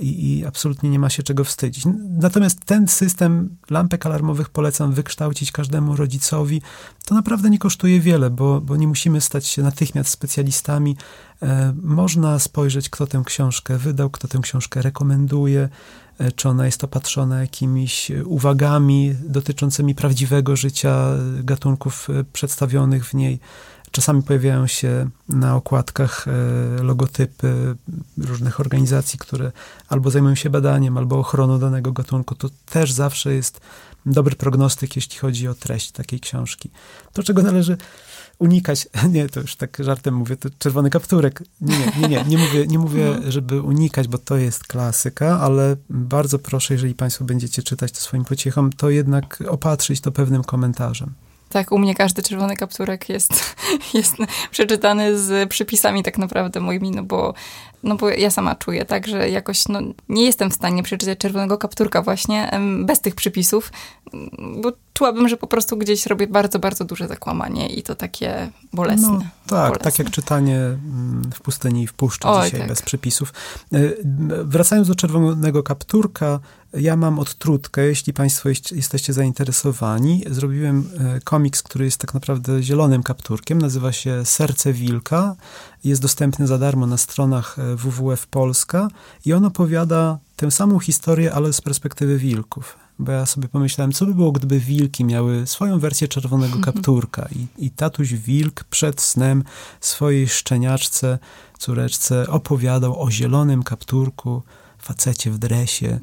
I, i, absolutnie nie ma się czego wstydzić. Natomiast ten system lampek alarmowych polecam wykształcić każdemu rodzicowi. To naprawdę nie kosztuje wiele, bo, bo nie musimy stać się natychmiast specjalistami. E, można spojrzeć, kto tę książkę wydał, kto tę książkę rekomenduje. E, czy ona jest opatrzona jakimiś uwagami dotyczącymi prawdziwego życia gatunków e, przedstawionych w niej. Czasami pojawiają się na okładkach e, logotypy różnych organizacji, które albo zajmują się badaniem, albo ochroną danego gatunku. To też zawsze jest dobry prognostyk, jeśli chodzi o treść takiej książki. To, czego należy unikać, [laughs] nie, to już tak żartem mówię, to czerwony kapturek. Nie, nie, nie, nie, nie mówię, nie mówię, mhm. żeby unikać, bo to jest klasyka, ale bardzo proszę, jeżeli Państwo będziecie czytać to swoim pociechom, to jednak opatrzyć to pewnym komentarzem. Tak, u mnie każdy czerwony kapturek jest, [laughs] jest przeczytany z przypisami tak naprawdę moimi, no bo, no bo ja sama czuję, tak, że jakoś no, nie jestem w stanie przeczytać czerwonego kapturka właśnie bez tych przypisów, bo czułabym, że po prostu gdzieś robię bardzo, bardzo duże zakłamanie i to takie bolesne. No, tak, tak jak czytanie mm, w pustyni i w puszczy Oj, dzisiaj tak. bez przypisów. E, wracając do czerwonego kapturka, ja mam odtrutkę, jeśli Państwo jesteście zainteresowani. Zrobiłem e, komiks, który jest tak naprawdę zielonym kapturkiem. Nazywa się Serce Wilka. Jest dostępny za darmo na stronach e, WWF Polska i on opowiada tę samą historię, ale z perspektywy wilków. Bo ja sobie pomyślałem, co by było, gdyby wilki miały swoją wersję czerwonego [laughs] kapturka i, i tatuś wilk przed snem swojej szczeniaczce, córeczce opowiadał o zielonym kapturku, facecie w dresie,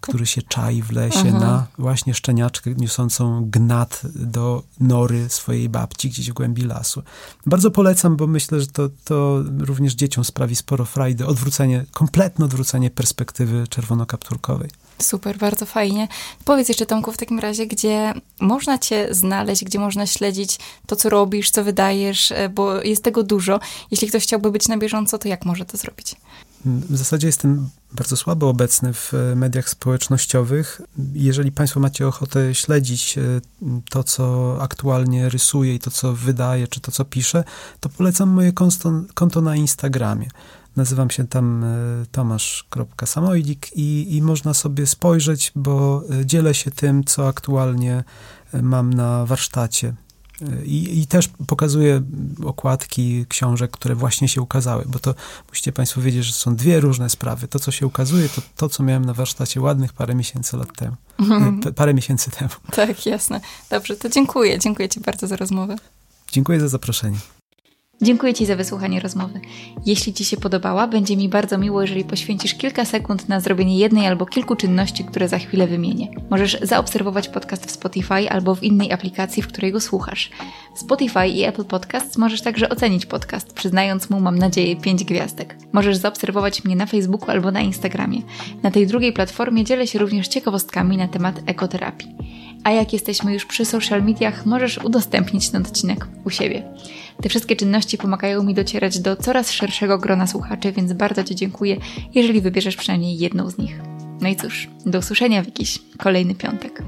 który się czai w lesie na właśnie szczeniaczkę niosącą gnat do nory swojej babci gdzieś w głębi lasu. Bardzo polecam, bo myślę, że to, to również dzieciom sprawi sporo frajdy. Odwrócenie, kompletne odwrócenie perspektywy czerwonokapturkowej. Super, bardzo fajnie. Powiedz jeszcze, Tomku, w takim razie, gdzie można cię znaleźć, gdzie można śledzić to, co robisz, co wydajesz, e, bo jest tego dużo. Jeśli ktoś chciałby być na bieżąco, to jak może to zrobić? W zasadzie jestem bardzo słabo obecny w e, mediach społecznościowych. Jeżeli Państwo macie ochotę śledzić e, to, co aktualnie rysuję i to, co wydaję, czy to, co piszę, to polecam moje konto, konto na Instagramie. Nazywam się tam e, tomasz.samoidik i, i można sobie spojrzeć, bo dzielę się tym, co aktualnie mam na warsztacie. I, I, też pokazuje okładki książek, które właśnie się ukazały, bo to musicie Państwo wiedzieć, że są dwie różne sprawy. To, co się ukazuje, to to, co miałem na warsztacie ładnych parę miesięcy lat temu. Mhm. Parę miesięcy temu. Tak, jasne. Dobrze, to dziękuję. Dziękuję Ci bardzo za rozmowę. Dziękuję za zaproszenie. Dziękuję Ci za wysłuchanie rozmowy. Jeśli Ci się podobała, będzie mi bardzo miło, jeżeli poświęcisz kilka sekund na zrobienie jednej albo kilku czynności, które za chwilę wymienię. Możesz zaobserwować podcast w Spotify albo w innej aplikacji, w której go słuchasz. W Spotify i Apple Podcasts możesz także ocenić podcast, przyznając mu, mam nadzieję, 5 gwiazdek. Możesz zaobserwować mnie na Facebooku albo na Instagramie. Na tej drugiej platformie dzielę się również ciekawostkami na temat ekoterapii. A jak jesteśmy już przy social mediach, możesz udostępnić ten odcinek u siebie. Te wszystkie czynności pomagają mi docierać do coraz szerszego grona słuchaczy, więc bardzo Ci dziękuję, jeżeli wybierzesz przynajmniej jedną z nich. No i cóż, do usłyszenia w jakiś kolejny piątek.